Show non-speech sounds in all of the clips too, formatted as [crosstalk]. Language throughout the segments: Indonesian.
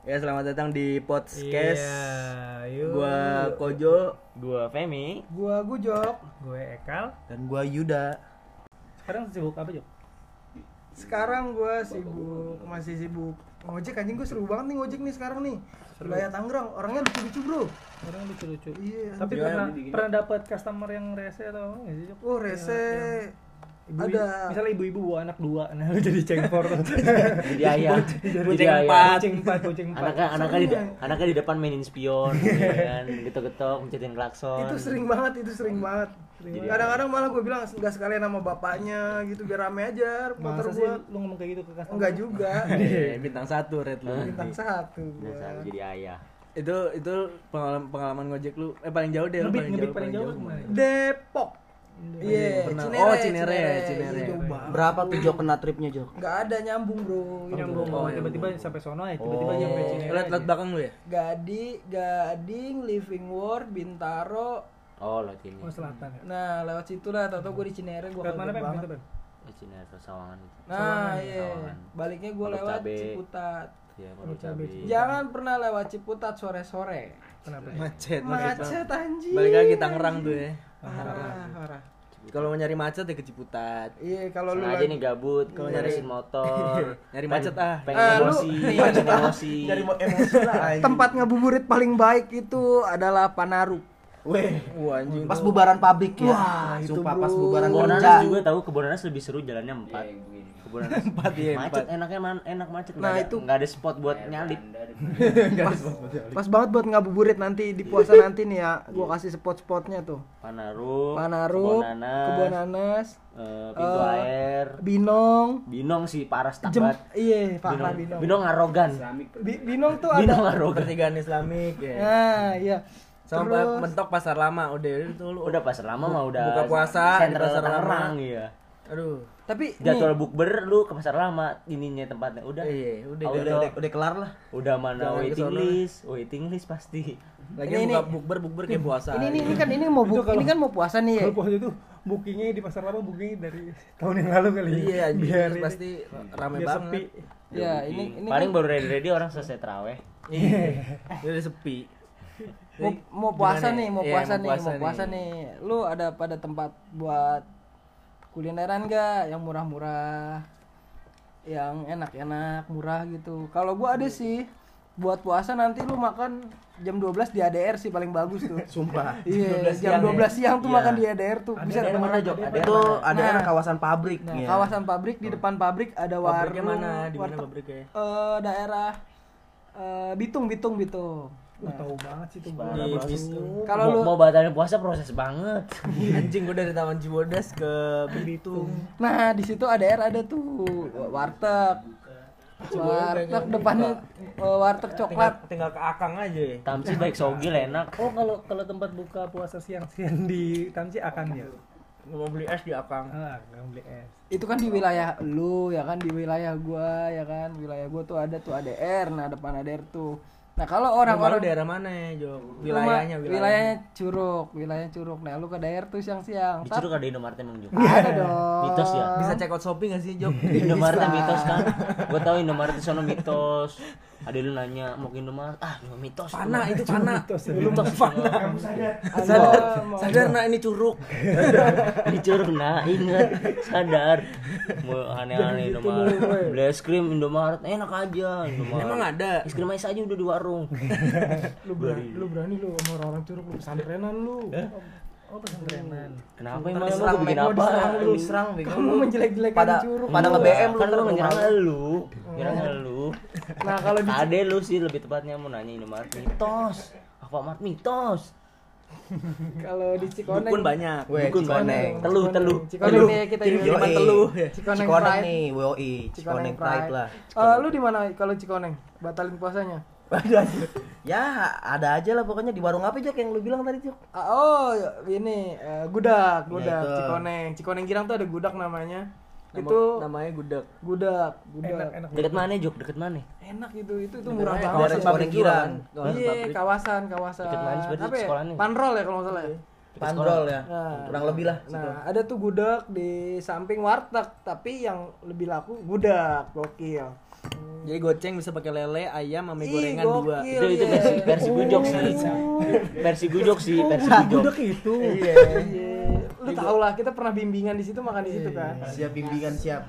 Ya selamat datang di podcast. Iya, yuk. Gua Kojo Gua Femi. Gua Gujok. gue Ekal. dan gua Yuda. Sekarang sibuk apa, Jok? Sekarang gua sibuk, masih sibuk ngojek anjing gua seru banget nih ngojek nih sekarang nih. Wilayah Tangerang, orangnya lucu-lucu, Bro. Orang lucu-lucu. Iya. Tapi pernah pernah dapat customer yang rese atau apa nggak sih, Jok? Oh, rese. Ibu, Ada. Misalnya ibu-ibu bawa anak dua, nah lu [laughs] jadi cengkor. [laughs] Jadi ayah. Jadi empat. kucing empat, kucing empat. Anaknya anaknya di anaknya di depan mainin spion, ya kan, getok-getok, mencetin klakson. Itu sering banget, itu sering banget. Jadi Kadang-kadang malah gua bilang nggak sekalian nama bapaknya gitu biar rame aja motor gua. lu ngomong kayak gitu ke customer? Enggak juga. Eh, [laughs] bintang satu red lu. Bintang satu jadi ayah. Itu itu pengalaman pengalaman ngojek lu eh paling jauh deh lu Ngebit, paling jauh ke mana? ke mana? Depok. Iya, Pernah. Cinere, Oh, Cinere, Cinere. Iya, jauh banget. Berapa tuh Jok kena tripnya Jok? Nggak ada nyambung, Bro. Nyambung, Oh, tiba-tiba sampai sono ya, tiba-tiba Oh. nyampe Iya. Cinere. Lihat lihat belakang lu ya? Gadi, Gading, Living World, Bintaro. Oh, lo ini. Oh, selatan ya. Nah, lewat situ lah, tau gue di Cinere gue Lewat mana, banget. Eh, Cina atau Sawangan itu. Nah, Sawangan, iya. Sawangan. Baliknya gue lewat Cabe. Ciputat. Ya, Oh, cabai. Jangan pernah lewat Ciputat sore-sore. Kenapa? Macet, Macet anjing. Balik lagi Tangerang tuh ya. Parah, parah. Kalau mau nyari macet ya ke Ciputat. Iya, kalau lu lagi- nih gabut, Kalau kalau nyari- nyari motor, [laughs] Nyari macet ah. pengen Ah, lu- emosi, iya, [laughs] pengen emosi. emosi lah tempat ngabuburit paling baik itu adalah Panaru. Weh, Wah anjing. pas bubaran pabrik ya. Wah, itu, Sumpah pas bubaran kerja. Kebonanas juga tahu Kebonanas lebih seru jalannya empat. Kebonanas [laughs] Empat, iya, macet enaknya man, enak macet Nah, itu- nggak [laughs] ada spot buat nyalip. Pas banget buat ngabuburit nanti di puasa [laughs] nanti nih ya. Gua kasih spot-spotnya tuh. Panaru, Panaru, Kebonanas, Kebonanas, eh, pintu eh, air, Binong, Binong sih parah banget. iya, parah Binong, Binong. Binong arogan. Bi- Binong tuh Binong ada. arogan. Pertigaan Islamik ya. Nah, iya. Sampai Terus- mentok pasar lama udah itu lu. Udah pasar lama mah udah buka puasa di pasar lama. Iya. Aduh. Tapi Jadwal bukber lu ke pasar lama ininya tempatnya udah. Iya, udah, Auto. udah, Udah, udah kelar lah. Udah mana Jangan waiting list, waiting list pasti. Lagi Ini- buka bukber bukber kayak puasa. ini, ini ini kan ini mau bu- Itu kalau- ini kan mau puasa nih ya. Kalau puasa itu bookingnya di pasar lama bookingnya dari tahun yang lalu kali. ya. Iya, biar ini- pasti rame biar banget. sepi. Ya, Udah ini ini paling kan baru ready ready orang selesai teraweh. Iya. Udah sepi. Mau, mau puasa nih, ya? mau puasa mau nih, puasa mau puasa nih. nih. Lu ada pada tempat buat kulineran gak yang murah-murah? Yang enak-enak, murah gitu. Kalau gua ada sih buat puasa nanti lu makan jam 12 di ADR sih paling bagus tuh. Sumpah. [laughs] Iya, 12 jam siang 12 siang tuh Iya. makan di ADR tuh. Bisa Ada dapat mana Jok? Itu ada Nah. kawasan pabrik Nah, ya. kawasan pabrik di depan pabrik ada warung. Pabriknya mana? Di mana pabriknya? eh, daerah eh, Bitung, Bitung, Bitung. Lu tahu banget sih tuh. Bos. Kalau mau, lu mau batalin puasa proses banget. [laughs] Anjing gua dari Taman Cibodas ke Bitung. Nah, di situ ADR ada tuh warteg. Warteg depannya eh, warteg Tinggal, coklat. tinggal ke Akang aja ya. Tamsi baik sogil enak. Oh kalau kalau tempat buka puasa siang-siang di Tamsi akan ya. Mau beli es di Akang. Ah, nggak beli es. Itu kan di wilayah lu ya kan di wilayah gua ya kan. Wilayah gua tuh ada tuh ADR, nah depan ADR tuh. Nah, kalau Orang orang-orang daerah mana ya, Jo? Wilayahnya, wilayahnya Curug, wilayahnya Curug. Nah, lu ke daerah tuh siang-siang. Di Curug ada Indomaret emang juga. Ada dong. Mitos ya? Bisa check out Shopee gak sih, Jok? [laughs] Indomaret mitos kan. Gua tahu Indomaret di sono mitos. Ada lu nanya mau ke Indomaret, ah cuma mitos. Pana itu pana. Mitos ya. Belum pana. Ada- Sadar, mau- sadar nak ini curug. [laughs] Di Curug nah inget sadar. Mau aneh-aneh Indomaret. Beli es krim Indomaret enak aja Indomaret. Emang ada. Es krim aja aja udah di warung. [laughs] Lu berani, lu berani lu sama orang-orang curug lu pesantrenan lu. Oh, pesantrenan. Kenapa emang lu bikin apa? Diserang lu, diserang bego. Kamu menjelek-jelekan pada Curug. pada lu. nge-BM lu kan lu lu nyerang malu. lu. Lu. Nah, kalau di Ade lu sih lebih tepatnya mau nanya Indomaret mitos. Alfamart mitos. kalau di Cikoneng Dukun banyak. Weh, Dukun Cikoneng. banyak. Teluh, teluh. Cikoneng nih kita Kirim ini. kiriman teluh ya. Cikoneng Cikoneng Pride. nih, WOI. Cikoneng Pride lah. Eh, lu di mana kalau Cikoneng? Batalin puasanya? Ya, ada aja lah pokoknya di warung apa Jok yang lu bilang tadi Jok? Ah, oh, ini eh, gudak, gudak itu. Cikoneng. Cikoneng Girang tuh ada gudak namanya. Nama- itu namanya gudeg. gudak, gudak. Enak, enak. Deket mana, Jok? Deket mana? Enak itu, itu itu murah banget. Kawasan pabrik Iya, kawasan, kawasan. Deket mana sebenarnya ya? sekolahnya? Panrol ya kalau nggak salah ya. Pandrol ya. Nah, Kurang lebih lah. Nah, ada tuh gudeg di samping warteg, tapi yang lebih laku gudak, gokil. Jadi goceng bisa pakai lele, ayam, sama Ih, gorengan dua. gokil, itu itu iya. versi versi gujok sih versi gujok sih versi gujok itu. Iya. [laughs] Lu tau lah, kita pernah bimbingan di situ makan di situ kan. Siap bimbingan siap.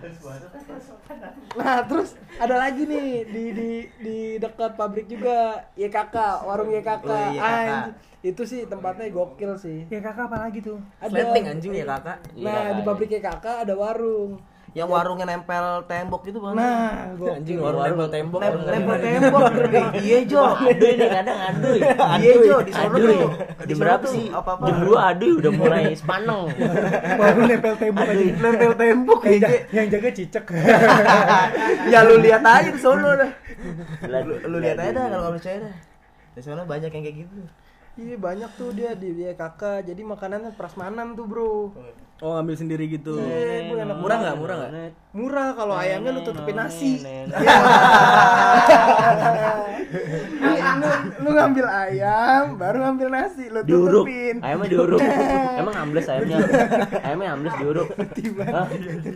Nah, terus ada lagi nih di di di dekat pabrik juga YKK, warung YKK. Oh, YKK. Anj- itu sih tempatnya gokil sih. Ya kakak apa lagi tuh? Slating anjing ya kakak. Nah, Iya, di pabrik YKK ada warung. Yang warungnya nempel tembok itu bang. Nah, gokil. Anjing warung nempel tembok. Nempel, nempel tembok. [laughs] Iya Jo. aduh ini kadang aduh Iya Jo. Di sono aduh tuh. Di berapa sih Apa-apa. jam dua aduh udah mulai sepaneng [laughs] Baru nempel tembok aja. Nempel tembok Yang, aja. ja- yang jaga cicek. [laughs] ya lu lihat aja di sono dah. Lu, lihat aja dah kalau percaya dah. Di sono banyak yang kayak gitu. Iya, banyak tuh dia di YKK. Jadi makanannya prasmanan tuh, Bro. Oh ngambil sendiri gitu. Iya, Bu, enak Murah nggak? Murah nggak? Murah kalau ayamnya lu tutupin nasi. Lu, lu, lu ngambil ayam, baru ngambil nasi, lu diuruk tutupin. ayamnya diuruk [laughs] emang ambles ayamnya ayamnya ambles diuruk?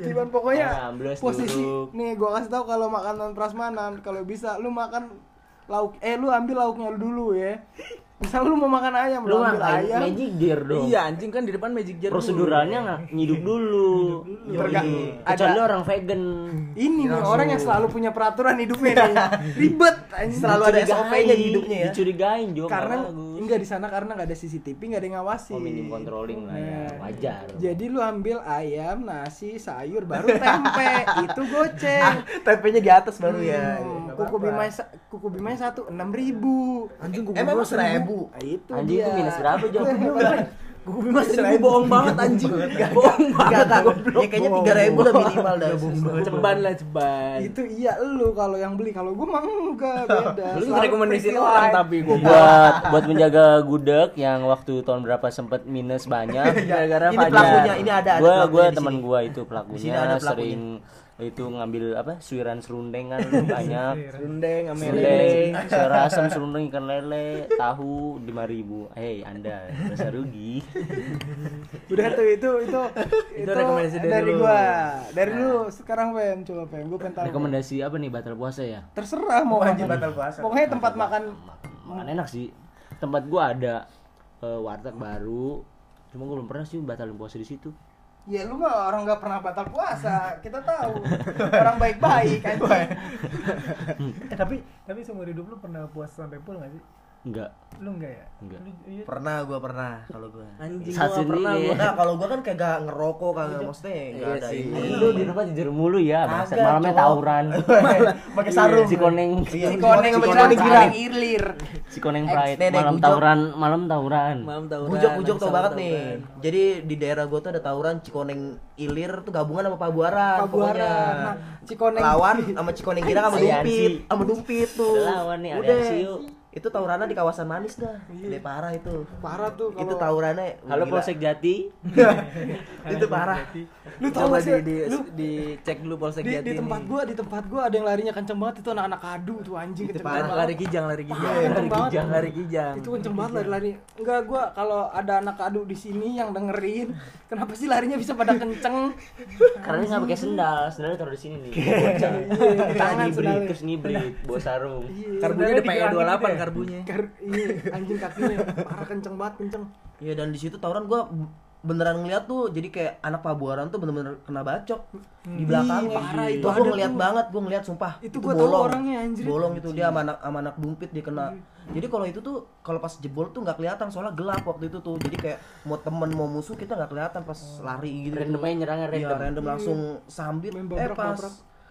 Tiban pokoknya ambles posisi diuruk. nih gua kasih tahu kalau makanan prasmanan kalau bisa lu makan lauk eh lu ambil lauknya dulu ya. Misal lu mau makan ayam, lu ambil ayam. magic jar dong Iya anjing kan di depan magic dulu. proseduralnya nggak nyiduk dulu Terga- Iya. ada- kecuali orang vegan Ini nih orang yang selalu punya peraturan hidupnya nih. [laughs] Ribet anjing. Selalu ada SOP-nya di hidupnya ya. dicurigain Jo karena. Enggak di sana karena nggak ada CCTV, nggak ada yang ngawasi. oh minim controlling lah ya Nah. wajar Jadi lu ambil ayam, nasi, sayur, baru tempe. [laughs] itu goceng. [laughs] Tempenya di atas baru ya. Hmm, kuku bimai kuku bimai satu enam ribu. Anjing gua Emang seribu. Nah, itu anjing dia. itu minus berapa Jo Gua bima seribu bohong banget anjing. Bohong Enggak banget. Ya kayaknya tiga ribu lah minimal dah. Ceban lah ceban. itu iya lu kalau yang beli kalau gua mah enggak [laughs] beda. Lu pretty orang tapi gua [laughs] buat buat menjaga gudeg yang waktu tahun berapa sempet minus banyak [laughs] gara-gara Ini pelakunya, ini ada- ada gua pelakunya gua di teman gua itu pelakunya. sering itu ngambil apa? Suiran serundeng kan [laughs] banyak. Serundeng lele. sayur asam serundeng ikan lele tahu lima ribu. Hei anda rasa rugi. [laughs] Udah tuh itu itu itu, rekomendasi dari dari gua. Dari lu sekarang Pem, coba Pem, gua pengen tahu. rekomendasi apa nih batal puasa ya? Terserah mau makan. batal puasa. Pokoknya tempat makan makan enak sih. Tempat gua ada eh, warteg baru. Cuma gua belum pernah sih batalin puasa di situ Ya lu mah orang nggak pernah batal puasa, kita tahu. Orang baik-baik kan. Eh, tapi tapi seumur hidup lu pernah puasa sampai full gak sih? Enggak Lu enggak ya? Enggak. Lu, iya. Pernah gua pernah kalau gua. Anjing Saat gua pernah gua. Nah, kalau gua kan kayak gak ngerokok kagak maksudnya enggak Iya ada sih. ini. lu di rumah jujur mulu ya Kagak, malamnya cowok. tawuran [laughs] Pakai sarung. si koneng Iya, Si koneng sama koneng girang. ilir. si koneng pride malam tawuran malam tawuran Malam tawuran. Bujok-bujok tau banget nih. Jadi di daerah gua tuh ada tawuran Cikoneng Ilir tuh gabungan sama Pabuaran. Pabuaran. Nah, Cikoneng lawan sama Cikoneng Girang sama. Dumpit, sama Dumpit tuh. Ada lawan nih, Udah. aliansi yuk. Itu tawurannya di kawasan Manis dah. Gede parah itu. parah tuh Itu kalau tawurannya halo polsek jati [laughs] itu parah. lu tau Coba gak di, sih di, lu di cek dulu polsek di, Jati di tempat nih. gua di tempat gua ada yang larinya kenceng banget itu anak-anak kadu tuh anjing Itu parah. banget. lari kijang lari kijang Parah, kenceng banget. kijang lari kijang itu kenceng banget lari-lari enggak gua kalau ada anak kadu di sini yang dengerin [laughs] kenapa sih larinya bisa pada kenceng karena dia nggak pakai sendal sendalnya taruh di sini nih [laughs] Iya, tangan sendalnya. terus ngibrit bawa sarung Iya, karbunya Sebenarnya udah pakai digerakin 28 gitu ya? Karbunya Kar- iya, anjing kakinya parah kenceng banget kenceng Iya dan di situ tawuran gua beneran ngeliat tuh jadi kayak anak Pabuaran tuh bener-bener kena bacok di belakangnya. Ih, parah, itu Itu gua ada ngeliat tuh. banget, gua ngeliat sumpah. Itu gua tahu orangnya, anjir. Bolong itu dia sama anak sama anak dumpit dia kena. Jadi kalau itu tuh kalau pas jebol tuh nggak kelihatan soalnya gelap waktu itu tuh. Jadi kayak mau temen mau musuh kita nggak kelihatan pas lari gitu. random aja nyerangnya Iya, random random langsung sambit. Main Eh pas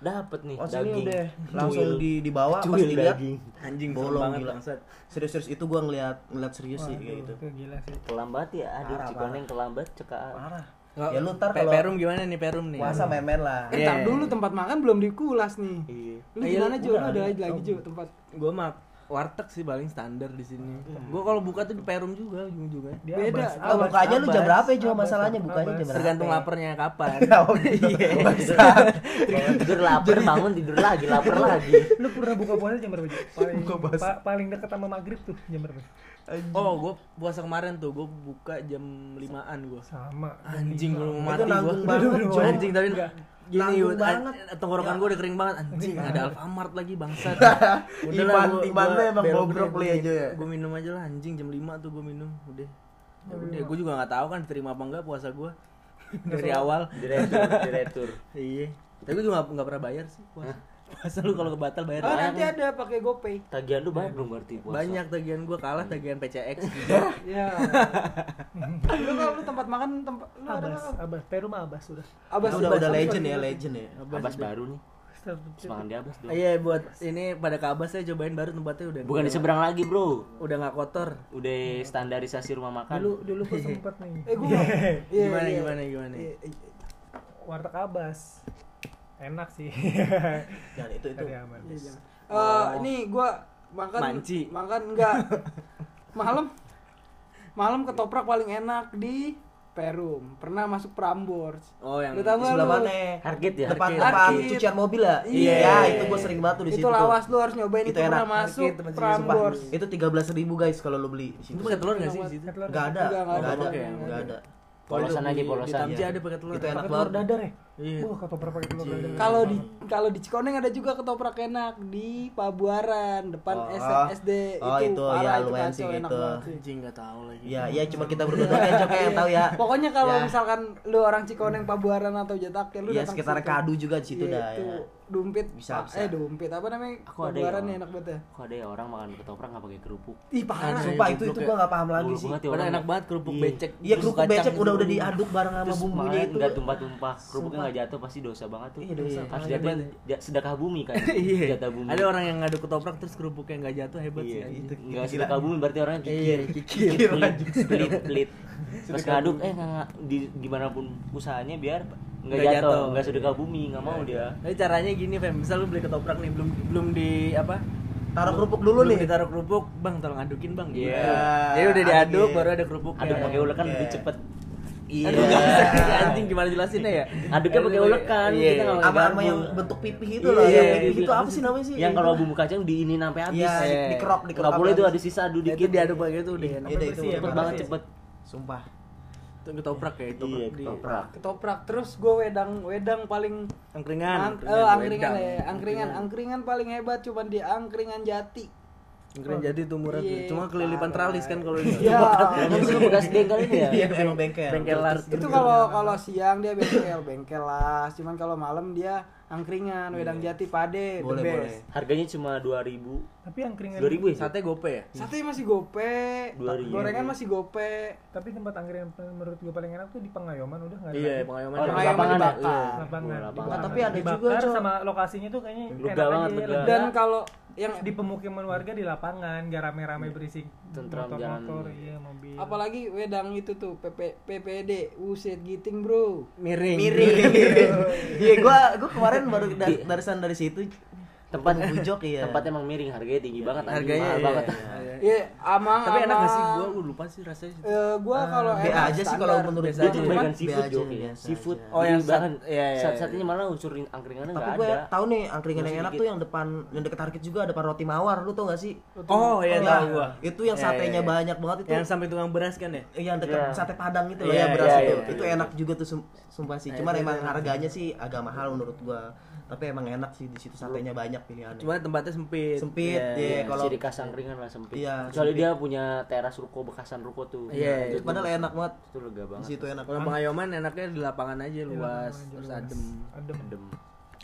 dapet nih pas ini daging udah langsung Cuil. di dibawa pas dilihat daging. anjing bolong banget gila. bangsat Serius-serius itu gua ngeliat ngeliat serius sih kayak gitu. Itu gila sih. kelambat ya aduh cikoneng kelambat cekaan Parah. Nggak, Ya lu ntar kalau perum gimana nih perum nih puasa main-main lah. eh Iya. tar dulu tempat makan belum dikulas nih iya lu Iya, gimana Jo lu udah ada lagi lagi Jo tempat gue mah warteg sih paling standar di sini gue kalau buka tuh di perum juga ujung juga Dia Beda. abas. Ah, bukanya lu jam Abas. berapa ya? Abas, Masalahnya abas. bukanya jam berapa? tergantung laparnya kapan [laughs] Oh, iya. Tidur lapar bangun tidur lagi lapar lagi Lu pernah buka puasa jam berapa? Paling pa- paling dekat sama maghrib tuh jam berapa? oh gue puasa kemarin tuh gue buka jam limaan gue Sama. anjing gue mati gue anjing tapi Gini, Yud, banget. an- tenggorokan gue udah kering banget anjing, ada Alfamart lagi bangsat. Iman- Iman lu emang bobrok ya, Jo, ya? Gue minum aja lah anjing jam 5 tuh gue minum, udah. Ya udah, gue juga gak tahu kan diterima apa enggak puasa gue [laughs] dari awal. Diretur, diretur. Iya. Tapi gue juga gak, gak pernah bayar sih puasa. Puasa lu kalau kebatal bayar Oh, nanti ada pakai GoPay. Tagihan lu banyak dong berarti puasa. Banyak tagihan gue kalah tagihan PCX. [laughs] Ya. lu kalau lu tempat makan tempat lu ada Abas, nggak? Abas, Peru mah Abas sudah. Abas udah Abas, udah Abas. legend ya, legend ya. Abas baru nih. Semangat di Abas dong. Iya buat ini pada kabas saya cobain baru tempatnya udah Bukan di seberang lagi, Bro. udah nggak kotor. Udah standarisasi rumah makan. Dulu dulu [laughs] gua sempet nih. Eh gua. Iya, Gimana iya. gimana gimana. Iya, iya. Warteg Abas. Enak sih. [laughs] Jangan itu itu. Aman. Eh, ini gua makan Manci. makan enggak [laughs] malam malam ketoprak paling enak di Perum pernah masuk Prambors Oh yang Lu tahu Di nggak sebelah lu? mana? Hargit ya? Depan depan Arkit. cucian mobil ya? Iya. Ya, itu gua sering banget tuh di situ. itu lawas lu harus nyobain Itu itu, pernah masuk tempat Prambors itu 13.000 guys kalau lu beli di itu pakai telur nggak sih di situ? Enggak ada. Enggak ada. Enggak ada. Polosan aja Di polosan. Tamci Iya. ada pakai telur. Itu enak banget. dadar ya? Iya. Wah, ketoprak pakai telur dadar. kalau di kalau di Cikoneng ada juga ketoprak enak di Pabuaran depan Oh, S- oh. SD Oh, itu itu, parah ya, itu lumayan sih enak gitu. Anjing nggak tahu lagi. Iya, iya cuma kita berdua doang yang yang tahu ya. Pokoknya kalau Ya. misalkan lu orang Cikoneng Pabuaran atau Jatak lu Iya, datang sekitar situ. Kadu juga di situ Iya, dah itu ya. Dumpit Bisa, Pak. bisa. eh dumpit apa namanya Aku ada Pabuaran ya. nih enak banget ya Kok ada ya orang makan ketoprak nggak pakai kerupuk? ih parah Sumpah itu itu goblok gua enggak paham lagi sih. ya Padahal orang. enak banget kerupuk Iya. becek. Iya, kerupuk becek gitu. udah udah diaduk bareng sama bumbunya itu. nggak tumpah-tumpah. Kerupuknya nggak jatuh pasti dosa banget tuh. Iya, dosa. Harus Hebat. jatuhin ja- sedekah bumi kan. [laughs] Iya. Jatah bumi. Ada orang yang ngadu ketoprak terus kerupuknya nggak jatuh hebat sih. Iya, anjing. itu nggak sedekah bumi berarti orangnya Iya, kikir. kikir. [laughs] Pelit, pelit. Pas ngaduk eh nggak di gimana pun usahanya biar nggak jatuh, jatuh. nggak sedekah bumi, nggak mau dia. Tapi caranya gini, Fem. Misal lu beli ketoprak nih, belum belum di apa? Taruh kerupuk dulu belum nih. Ditaruh kerupuk, Bang, tolong adukin, Bang. Iya. Gitu. Jadi udah Aduk, diaduk iya. baru ada kerupuk. Aduk pakai ulekan lebih Iya. cepet. Iya. Aduh, nggak bisa. anjing gimana jelasinnya ya? Aduknya pakai ulekan, Iya. kita nggak Sama sama yang bentuk pipih itu Iya, loh, yang iya, pipih iya. itu apa sih namanya sih? Yang kalau bumbu kacang diinin sampai habis. Iya, Iya. dikerok, dikerok. Nggak boleh habis. ada sisa Itu dikit. diaduk pakai itu deh. enak. Iya, itu Cepet banget cepet. Sumpah. Itu ketoprak ya, itu Iya, di ketoprak. ketoprak terus gue wedang wedang paling angkringan. ang, eh, angkringan ya angkringan angkringan paling hebat cuman di angkringan jati Angkringan jadi tuh murah tuh. Iya, Cuma kelilipan teralis kan kalau di ya Yang itu bekas bengkel ini ya. [laughs] Iya, emang bengkel. bengkel lars. itu kalau kalau siang dia bengkel bengkel lah cuman kalau malam dia angkringan wedang jati pade Boleh, the boleh. best Harganya cuma 2000. Tapi yang keringan 2000 ya? Sate gope ya? sate masih gope Dua ribu. gorengan masih gope tapi tempat angkringan menurut gue paling enak tuh di Pengayoman udah nggak ada. Iya, lagi. pengayuman. Oh, Pengayoman lapangan ya? dibakar. lapangan. Tapi ada juga, sama lokasinya tuh kayaknya enak banget, dan kalau yang di pemukiman warga di lapangan gak rame-rame berisik Tentram motor-motor iya mobil. Apalagi wedang itu tuh PP, PPD uset giting bro. [laughs] Miring. Iya, gua gua kemarin baru dari dari sana dari situ Tempat bujok iya. Tempat emang miring, harganya tinggi banget. anjing, Harganya mahal iya, banget. iya. Iya, amang Tapi enak gak sih? Gua gua lupa sih rasanya. Eh, gua kalau B enak aja sih kalau menurut gua. Aja. kebanyakan seafood aja, Jo, kayaknya. biasa Seafood. Oh, yang bahkan sat- iya, iya, iya. sat-satnya malah unsur angkringannya Tapi nggak gue ada. tahu nih angkringan yang enak tuh yang depan yang deket Arkit juga ada depan roti mawar lu tau gak sih? Oh, iya Iya, tahu gua. Itu yang Iya, satenya iya, iya. banyak banget itu. Yang sampai tukang beras kan ya? yang dekat Iya. sate padang itu loh Iya, ya beras iya, itu. iya, itu iya. enak juga tuh sum- sumpah sih. Iya, Cuman itu emang enak. harganya sih agak mahal menurut gua. Tapi emang enak sih di situ satenya banyak pilihannya. Cuma tempatnya sempit. Sempit, Iya, iya. iya. kalau- Ciri khas angkringan lah sempit. Iya, Kecuali sempit. dia punya teras ruko bekasan ruko tuh. Iya, Itu- iya. Padahal enak banget. Itu lega Di banget. situ enak. Kalau pengayoman enaknya di lapangan aja Iya, luas, lapangan terus adem. adem Adem.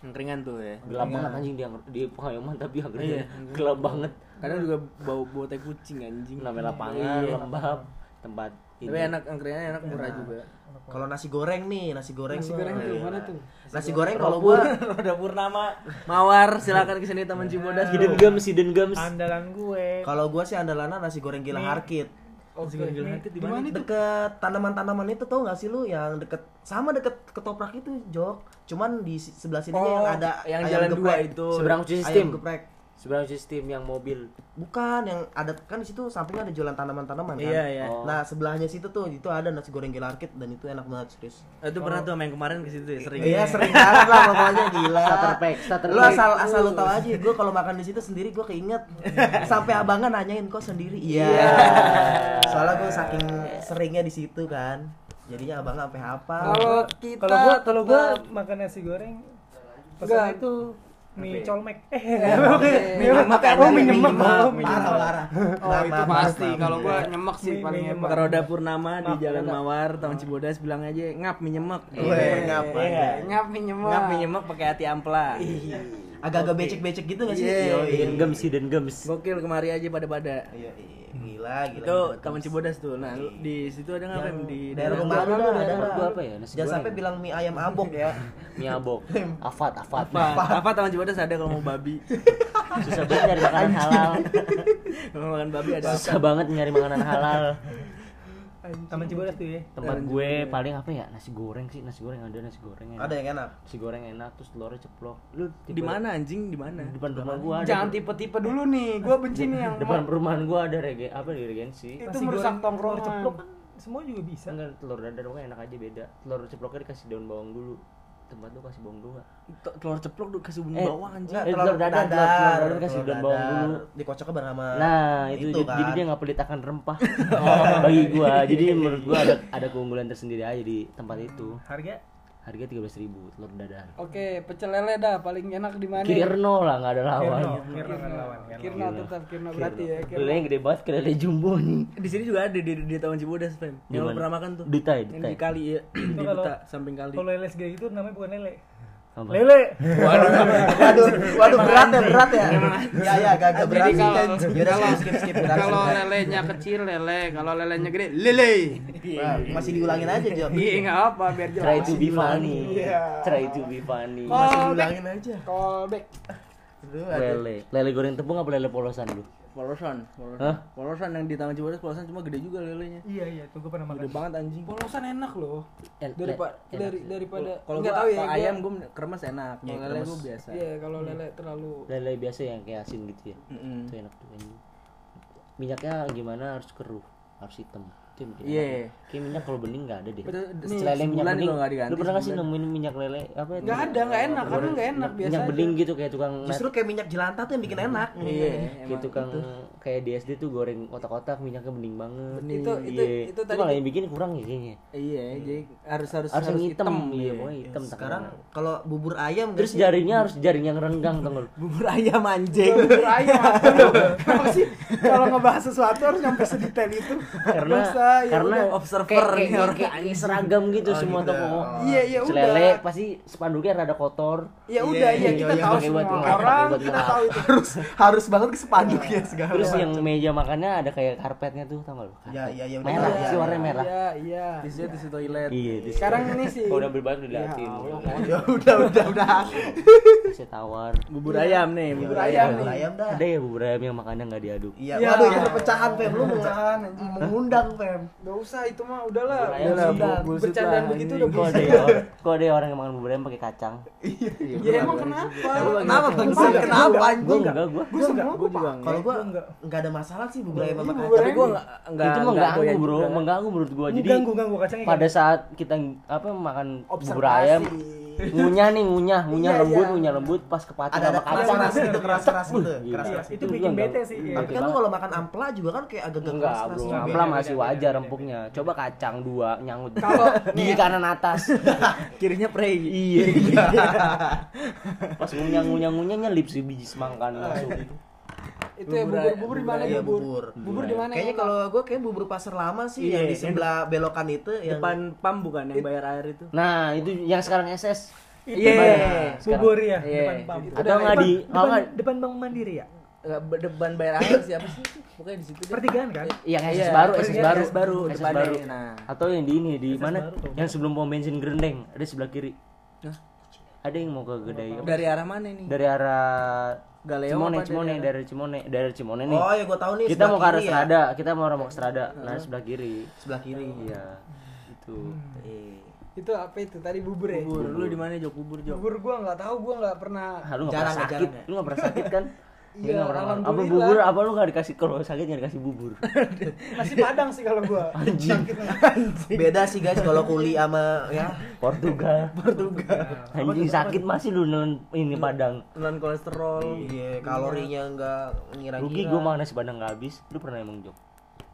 Angkringan tuh ya. Gelap banget anjing di di pengayoman tapi angkringan Iya. [laughs] gelap banget. Kadang juga bau bau tai kucing anjing. Namanya lapangan, Iya. lembab, tempat Tapi enak angkringannya enak murah juga. Kalau nasi goreng nih, nasi goreng. nasi goreng tuh mana tuh Nasi goreng kalau gua [laughs] Roda Purnama, [laughs] Mawar, silakan ke sini Taman Cibodas. Hidden Gems, Hidden Gems. andalan gue kalau gua sih andalannya nasi goreng gila Arkit. Nasi goreng gila hati di mana? Deket tanaman-tanaman itu tau gak sih lu yang deket sama deket ketoprak itu Jok. Cuman di sebelah sini Oh, yang ada yang ayam jalan dua itu. Seberang cuci Ayam sistem. geprek. Seberang sistem yang mobil. Bukan yang ada kan di situ sampingnya ada jualan tanaman-tanaman kan. Iya, iya. Oh. Nah, sebelahnya situ tuh itu ada nasi goreng gila Arkit dan itu enak banget serius. Itu pernah tuh yang kemarin ke situ ya, sering. Iya, sering banget lah pokoknya gila. Starter pack, starter Lu asal asal lu tahu aja, gue kalau makan di situ sendiri gue keinget sampai abangnya nanyain kok sendiri. Iya. Soalnya gue saking seringnya di situ kan. jadinya abang sampai apa Kalau kita Kalau gua kalau gua makan nasi goreng pesan itu mie colmek. Eh, mie nyemek. Oh, mie nyemek. Oh, parah nyemek. parah Oh Maaf, itu pasti. Kalau gua nyemek sih paling hebat. Ke Roda Purnama di Jalan. Mawar, tahun Cibodas bilang aja ngap mie nyemek. Weh, ngap Iya. Ngap mie nyemek. Ngap mie nyemek pakai hati ampla. agak-agak becek-becek gitu gak sih Iya, Yoi. Dan gems sih dan gems. Gokil kemari aja pada-pada. Iya, iya. Gila gila Itu gila. Taman Cibodas tuh. Nah, lu di situ ada nggak di daerah rumah lu dah, daerah lu. apa ya, nasi jangan sampai bilang mie ayam abok ya [laughs] Mie abok. [laughs] Afat, afat. apa? Apa Taman Cibodas ada kalau mau babi? [laughs] Susah banget nyari makanan halal. Kalau mau makan babi ada apa? Susah banget nyari makanan halal. Taman Cibodas tuh ya. Tempat gue paling apa ya? Nasi goreng sih, nasi goreng ada nasi goreng enak. ada yang enak Nasi goreng enak terus telurnya ceplok. Lu Di mana anjing? Di mana? Di depan rumah gua ada. Jangan tipe-tipe dulu nih. Gua benci nih yang [laughs] depan perumahan gua ada rege apa di regensi. itu Nasi merusak tongkrongan. ceplok kan semua juga bisa. Enggak telur dadar pokoknya enak aja beda. Telur ceploknya dikasih daun bawang dulu. Tempat lu kasih bawang dulu gak? Telur ceplok tuh kasih bumbu Eh, bawang anjing. Eh, telur dadar, telur- telur dadar kasih daun bawang dulu. dikocoknya bareng sama Nah, itu, itu jadi, kan. jadi dia nggak pelit akan rempah [laughs] bagi gua. Jadi menurut gua ada ada keunggulan tersendiri aja di tempat itu. Harga Harga 13.000 telur dadar. Oke, pecel lele dah paling enak di mana? Kirno lah nggak ada lawan. Kirno, Kirno kan lawan. Kirno. Tetap Kirna berarti ya. Kirna. Lele yang gede banget lele jumbo nih. Di sini juga ada di di Taman Cibodas. Di Yang pernah makan tuh? Duta ya, Yang Duta di ya? kali ya, di kalau- Duta samping kali. Kalau lele segede gitu namanya bukan lele. Apa? Lele. waduh waduh berat ya berat ya ya ya agak agak berat kalau kalau skip skip kalau lelenya kecil lele, kalau lelenya gede lele. Wah, masih diulangin aja Jom Iya enggak apa biar jelas. Try to be funny. Iya. Try to be funny. Masih diulangin aja Callback. Lele. Lele goreng tepung apa lele polosan lu? Polosan, polosan. Hah? Polosan yang di Taman Cibodas polosan cuma gede juga lelenya. Iya iya, tuh gue pernah makan. Gede banget anjing. Polosan enak loh. En- Daripada le- dari enak. daripada Kalau nggak gua tahu ya. kalau ayam gue kremes enak. Iya, Kalau lele gue biasa. Iya, kalau lele terlalu Lele biasa yang kayak asin gitu ya. Itu enak tuh anjing. Minyaknya gimana harus keruh, harus hitam. Itu yang bikin Iya. enak. Kayak minyak kalau bening nggak ada deh. Betul, lele minyak bening. kalau nggak diganti, Lu pernah nggak sih nemuin minyak lele apa itu? Nggak ada, nggak enak, karena nggak enak, Minyak- biasa Minyak bening gitu kayak tukang justru kayak minyak jelantah tuh yang bikin enak Iya, kayak tukang kayak di SD tuh goreng kotak-kotak minyaknya bening banget. Itu itu Iya. itu tadi malah yang bikin kurang ya kayaknya. Iya, jadi harus harus Harus, yang hitam, iya iya. pokoknya hitam sekarang kalau bubur ayam Terus guys, jaringnya harus jaring yang renggang tau nggak lu? Bubur ayam anjing. bubur ayam. [laughs] Kenapa sih kalau ngebahas sesuatu harus nyampe sedetail itu? karena Usah, ya karena udah. Observer kayak, kayak, orang kayak, kayak seragam gitu Oh, semua gitu. toko Oh. Iya, iya udah. Selele pasti spanduknya rada kotor Ya Iya, udah, iya, ya kita iya, tahu semua orang, kita tahu itu. harus harus banget ke spanduk ya segala terus yang meja makannya ada kayak karpetnya tuh tau gak lu Ya, ya, ya, udah, merah iya, sih iya. warnanya merah Iya, iya. Tisu tisu toilet. iya di Sekarang ini sih. kalau udah berbalik diliatin Ya ya udah udah udah saya tawar Bubur ayam nih, bubur ayam. bubur ayam dah ada ya bubur ayam yang makannya nggak diaduk iya Iya. waduh itu perpecahan fem lu [laughs] Perpecahan, meng- mengundang fem Gak usah itu mah udahlah. Bubur ayam Udah sih, udah bullshit bercandaan begitu udah kok ada bullshit. ya orang- kok ada ya orang yang makan bubur ayam pakai kacang. Ya emang kenapa? kenapa? bangsa kenapa? Gue anjing? enggak gue Gue semua Gue juga enggak. kalau gua Gua enggak. nggak ada masalah sih bubur ayam sama kacang. Tapi gue enggak enggak itu enggak mengganggu bro mengganggu menurut gue jadi ganggu ganggu kacangnya. pada saat kita apa makan bubur ayam ngunyah nih ngunyah. Ngunyah Iya, lembut iya. ngunyah lembut. Pas kepacu ada ada sama keras kacang. keras gitu keras keras gitu keras keras itu Itu bikin bete sih. Iya. iya. tapi kan lu kalau makan ampela juga kan kayak agak enggak keras bro. beda, masih wajar empuknya coba kacang dua nyangkut Kalau [laughs] gigi kanan atas. [laughs] Kirinya prei. iya. [laughs] Pas ngunyah ngunyah ngunyah nyelip sih biji semangka masuk itu ya bubur bubur di mana Iya, bubur? bubur. Bubur di mana? Kayaknya enak? kalau gue kayak bubur pasar lama sih Iya, yang di yang sebelah belokan itu yang Depan pam bukan yang bayar air itu. nah itu yang sekarang SS Iya. Bubur ya, Iya. depan pam. Atau nggak di Depan, depan Bank Mandiri ya? Enggak depan bayar air siapa sih? Pokoknya di situ deh. Pertigaan kan? yang SS Iya, baru SS baru SS baru, SS baru Nah. atau yang di ini di mana yang sebelum pom bensin gerendeng ada sebelah kiri Hah? ada yang mau ke gedai Dari arah mana nih? dari arah Galeo Cimone, apa Cimone, dari- dari Cimone, dari Cimone nih. Oh ya gue tahu nih kita mau ke arah kiri ya. Strada, kita mau mau ke Strada. Nah, sebelah kiri. Sebelah kiri. Iya. Itu. Eh. Itu apa itu tadi bubur ya? Bubur. Lu di mana Jok? Bubur Jok. Bubur gua nggak tahu, gua nggak pernah. Ah, lu nggak Jarang pernah ya, sakit. jarang ya. Lu nggak pernah sakit kan? [laughs] Lu Iya, nggak pernah. Apa bubur apa lu nggak dikasih kalau sakit nggak dikasih bubur? [laughs] Nasi padang sih kalau gua. Anjing. Beda sih guys kalau kuli sama ya. Portugal. [laughs] Portugal. Anjing sakit masih lu nelen ini Padang. Non kolesterol. Iya, kalorinya enggak ngira-ngira. Rugi gua makan nasi Padang nggak habis. Lu pernah emang jok?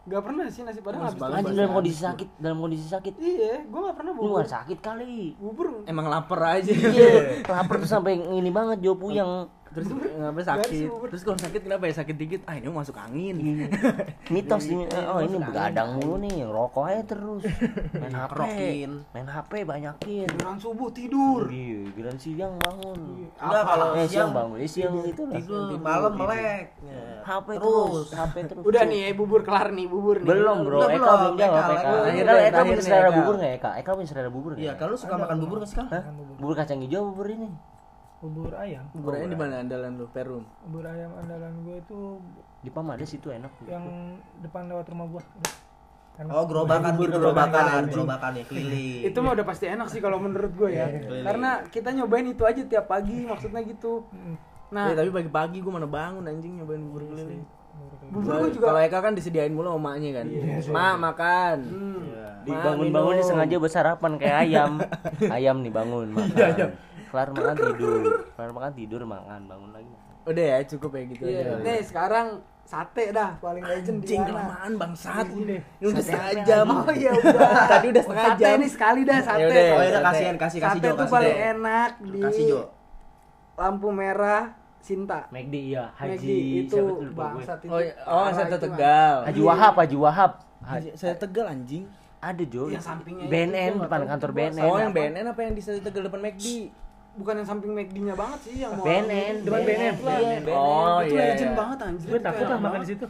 Gak pernah sih nasi padang habis. Anjing dalam kondisi sakit, dalam kondisi sakit. Iya, gue gak pernah Lu bubur. gak sakit kali. Bubur Emang lapar aja. Iya, [laughs] lapar tuh sampai ini banget Jo puyeng. Terus ngapa sakit? Terus kalau sakit kenapa ya sakit dikit? Ah ini masuk angin. [laughs] Mitos ini, oh ini begadang mulu nih, rokok aja terus. [laughs] Main HP, Rokin. main HP banyakin. Giliran subuh tidur. Iya, giliran siang bangun. Enggak kalau Eh, siang bangun, eh, siang itu lah. tidur di malam melek. Ya. HP Terus. HP terus. Udah nih, eh, bubur kelar nih, bubur nih. Belum bro, Eka belum, jawab Eka, Eka. Punya selera bubur nggak Eka? Eka punya selera bubur Iya, nggak? kalau lu suka makan bubur nggak sih? Hah? Bubur kacang hijau bubur ini. Bubur ayam. Buburnya di mana andalan lu? Perum. Bubur ayam andalan gue itu Di Pamades itu enak. yang depan lewat rumah gua. Enak. Oh, gerobakan gitu, gerobakan, gerobakan ya keliling. Itu mah udah pasti enak sih kalau menurut gue ya. Karena kita nyobain itu aja tiap pagi, maksudnya gitu. Nah, Nah, tapi pagi-pagi gua mana bangun anjing nyobain bubur keliling. bubur gue juga Kalau Eka kan disediain mulu sama emaknya kan. Ma makan. Iya. Dibangun-bangun sengaja buat sarapan kayak ayam. ayam nih bangun makan. Kelar makan tidur. Kelar makan tidur makan, bangun lagi. Udah ya cukup ya gitu Iya. aja. Nih, sekarang sate dah paling legend di Anjing mana? kelamaan bangsat. Ini udah setengah jam. Oh iya udah. Tadi udah setengah sate jam. nih sekali dah sate. Yaudah, Oh, Sate. udah kasihan, kasih kasih Sate tuh kasih paling enak di Kasih Jo. lampu merah Sinta. McD iya, Haji itu bangsat itu. Oh, iya. oh sate itu, Tegal. Haji Wahab, Haji Wahab. Haji- Saya Tegal anjing. Ada Jo. Yang sampingnya itu, BNN depan kantor. BNN. Oh, yang BNN apa yang di Sate Tegal depan McD? Bukan yang samping McD-nya banget sih yang mau BNN, Depan BNN. lah. Oh, itu iya, legend iya. banget anjir. Gue takut lah makan di situ.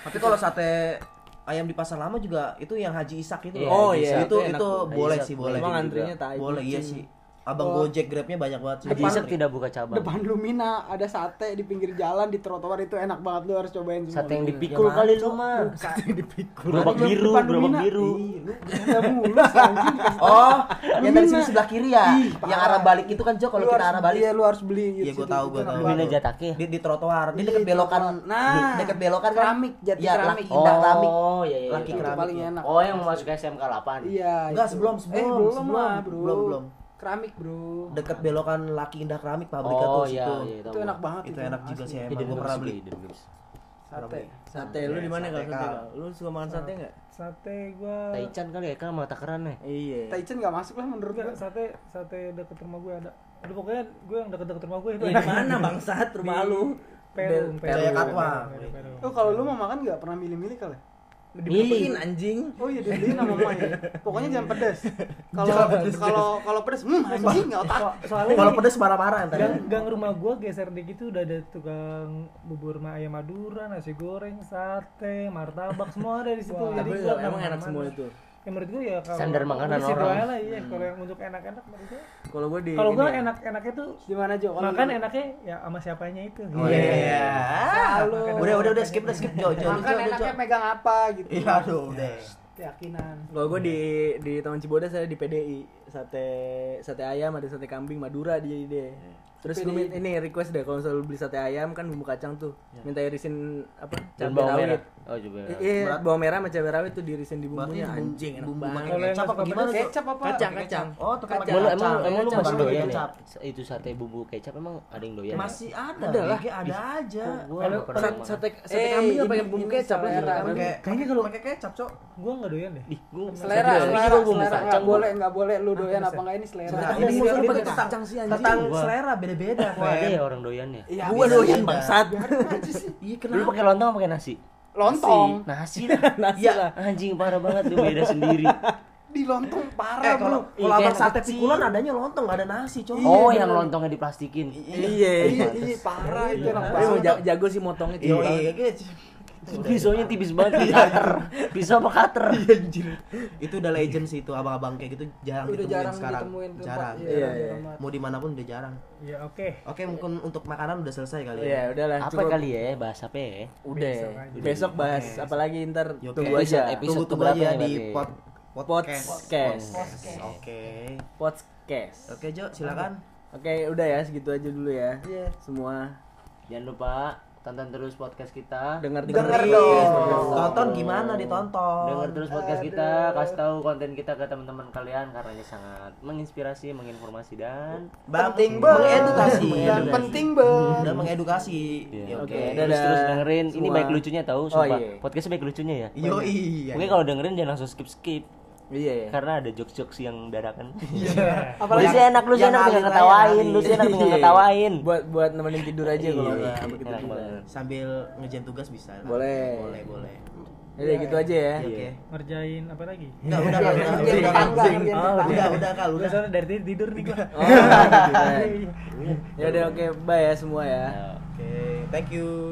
Tapi kalau sate ayam di pasar lama juga itu yang Haji Isak itu. Iya, loh. Oh, iya, itu itu boleh sih, boleh. Emang juga. antrinya tai Boleh iya sih. Abang Gojek Grabnya banyak banget sih. Isak tidak buka cabang. Depan Lumina ada sate di pinggir jalan di trotoar itu enak banget lu harus cobain semua. Sate yang Lumina. dipikul kali lu mah. Sate dipikul. Gerobak Depan biru, gerobak biru. Sih, anjing, dikasih [laughs] Oh, yang dari sini sebelah kiri ya. Ih, yang arah balik itu kan Jo kalau Lu kita arah balik. Iya, lu harus beli gitu. Iya, gua tahu, gua tahu. Lumina. Jatake. Di, di trotoar, di Iya, dekat belokan. Nah. di dekat belokan kan. Keramik, jati ya, keramik. Indah keramik. Oh, iya iya. Laki iya. Keramik. paling ya. enak. Oh, yang mau masuk SMK 8. Iya. Enggak, sebelum, Eh, sebelum, belum bro. Belum, belum. Keramik, bro. Dekat belokan Laki Indah Keramik pabriknya Oh tuh iya, situ. iya, Itu enak banget Itu enak juga sih Iya, emang gua pernah beli. Sate. Sate lu di mana kalau sate? Lu suka makan sate enggak? Sate gua Taichan kali ya, kan mata kerannya. Iya. Taichan nggak masuk lah menurut Enggak, gua. sate sate deket rumah gue ada. Aduh pokoknya gue yang deket-deket rumah gue itu. Iya, di mana [laughs] bangsat rumah lu? Perum, Di- Perum. Jaya Katwa. Perum, Perum. Oh, kalau lu mau makan nggak pernah milih-milih kali? Dibeliin anjing. Oh iya dibeliin sama mama ya. Pokoknya jangan pedas. [laughs] Kalau kalau kalau pedas, hmm anjing nggak otak. So- soalnya Kalau pedes marah-marah entar. gang, gang rumah gue geser dikit tuh udah ada tukang bubur ma- ayam madura, nasi goreng, sate, martabak semua ada di situ. Tapi Jadi gua emang enak semua itu. Ya menurut gue ya kalau Standar makanan di situ orang. aja lah iya. Kalau yang untuk enak-enak menurut gue. Kalau gua di Kalau gue ini- enak-enaknya tuh Di mana Jo? Makan lu- enaknya ya sama siapanya itu. Oh, Iya. Selalu. Udah, udah, udah skip, udah skip Jo, Jo, Makan Jo, Jo. enaknya megang apa gitu. Iya, aduh, udah. Keyakinan. Kalau gue di di Taman Cibodas saya di PDI sate sate ayam ada sate kambing Madura dia deh. Terus gue PDI. ini request deh kalau selalu beli sate ayam kan bumbu kacang tuh minta irisin apa cabai bawang merah. rawit. Oh, coba. Iya, bawang merah sama cabai rawit tuh diirisin di bumbunya bumbu- anjing enak bumbu banget. Kalau yang kecap apa gimana? Kecap apa? Kacang, kacang. Oh, tukang pakai Emang, kacang. emang, emang lu masih doyan ya? kecap. Itu sate bumbu kecap emang ada yang doyan? ya? Masih ada, Ada lah. Ada aja. Kalau- Sate, makan. sate, Eh, kambing apa pakai bumbu kecap lah sate kambing. Kayaknya kalau pakai kecap, Cok. Gue nggak doyan deh. Ih, gua Selera, selera, selera. kacang Nggak boleh, nggak boleh lu doyan apa enggak ini selera. Nah, Ini ini gua ini pakai tentang kacang sih, anjing. tentang selera beda-beda, Wah, ada ya orang doyan ya? Iya, Gua doyan bangsat. Iya, kenapa? pakai lontong apa pakai nasi? Lontong. Nasi [laughs] lah. Nasi Iya. lah. Anjing parah banget dia beda sendiri. [laughs] Di lontong Eh, parah, kalau Bro. kalau Iya, abang kayak sate pikulan adanya lontong, nggak ada nasi, Cok. Oh, yang lontongnya diplastikin. Iya. Iya, iya, parah itu enak banget. ja- jago sih motongnya Iya, iya. Pisaunya tipis banget cutter. Pisau apa cutter? Itu udah legend sih itu abang-abang kayak gitu jarang Udah ditemuin jarang sekarang. ditemuin jarang. Iya, iya. banget. Mau di mana pun udah jarang. Ya oke. Oke, mungkin untuk makanan udah selesai kali Iya, ya. udahlah. Apa cukup. kali ya? Bahas apa ya? Udah. Besok. Besok bahas Oke. apa lagi ntar Yuk, tunggu oke. aja. Episode Tunggu tunggu aja nih di pod podcast. Podcast. Oke. Podcast. Oke, Jo, silakan. Oke, udah ya segitu aja dulu ya. Iya. Semua Jangan lupa tonton terus podcast kita Dengar Denger dengar dong. Tonton gimana ditonton? Dengar terus podcast kita, kasih tahu konten kita ke teman-teman kalian karena ini sangat menginspirasi, menginformasi dan penting mengedukasi. Dan penting banget. Dan mengedukasi. Iya. Ya, Oke, Oke. dadah. terus terus dengerin. Ini semua. baik lucunya tahu, Oh, sumpah. iya. Podcastnya baik lucunya ya. Yo iya. Mungkin kalau dengerin jangan langsung skip skip Iya ya. karena ada jokes-jokes yang dadakan. [laughs] Apalagi lu sih enak, lu sih enak aja, ketawain, lu sih enak dengan Iya. ketawain. Buat buat nemenin tidur aja kalau Iya, begitu. Sambil ngejain tugas bisa. lah. Boleh. Boleh, boleh. Ya gitu aja ya. Oke. ngerjain apa lagi Enggak, udah udah, Ngerjain udah, ngerjain udah, udah Kal, udah udah. soalnya dari tadi tidur nih gua [laughs] Oh, gitu kan. [laughs] Ya udah oke, bye ya semua ya. Ya. Oke, thank you.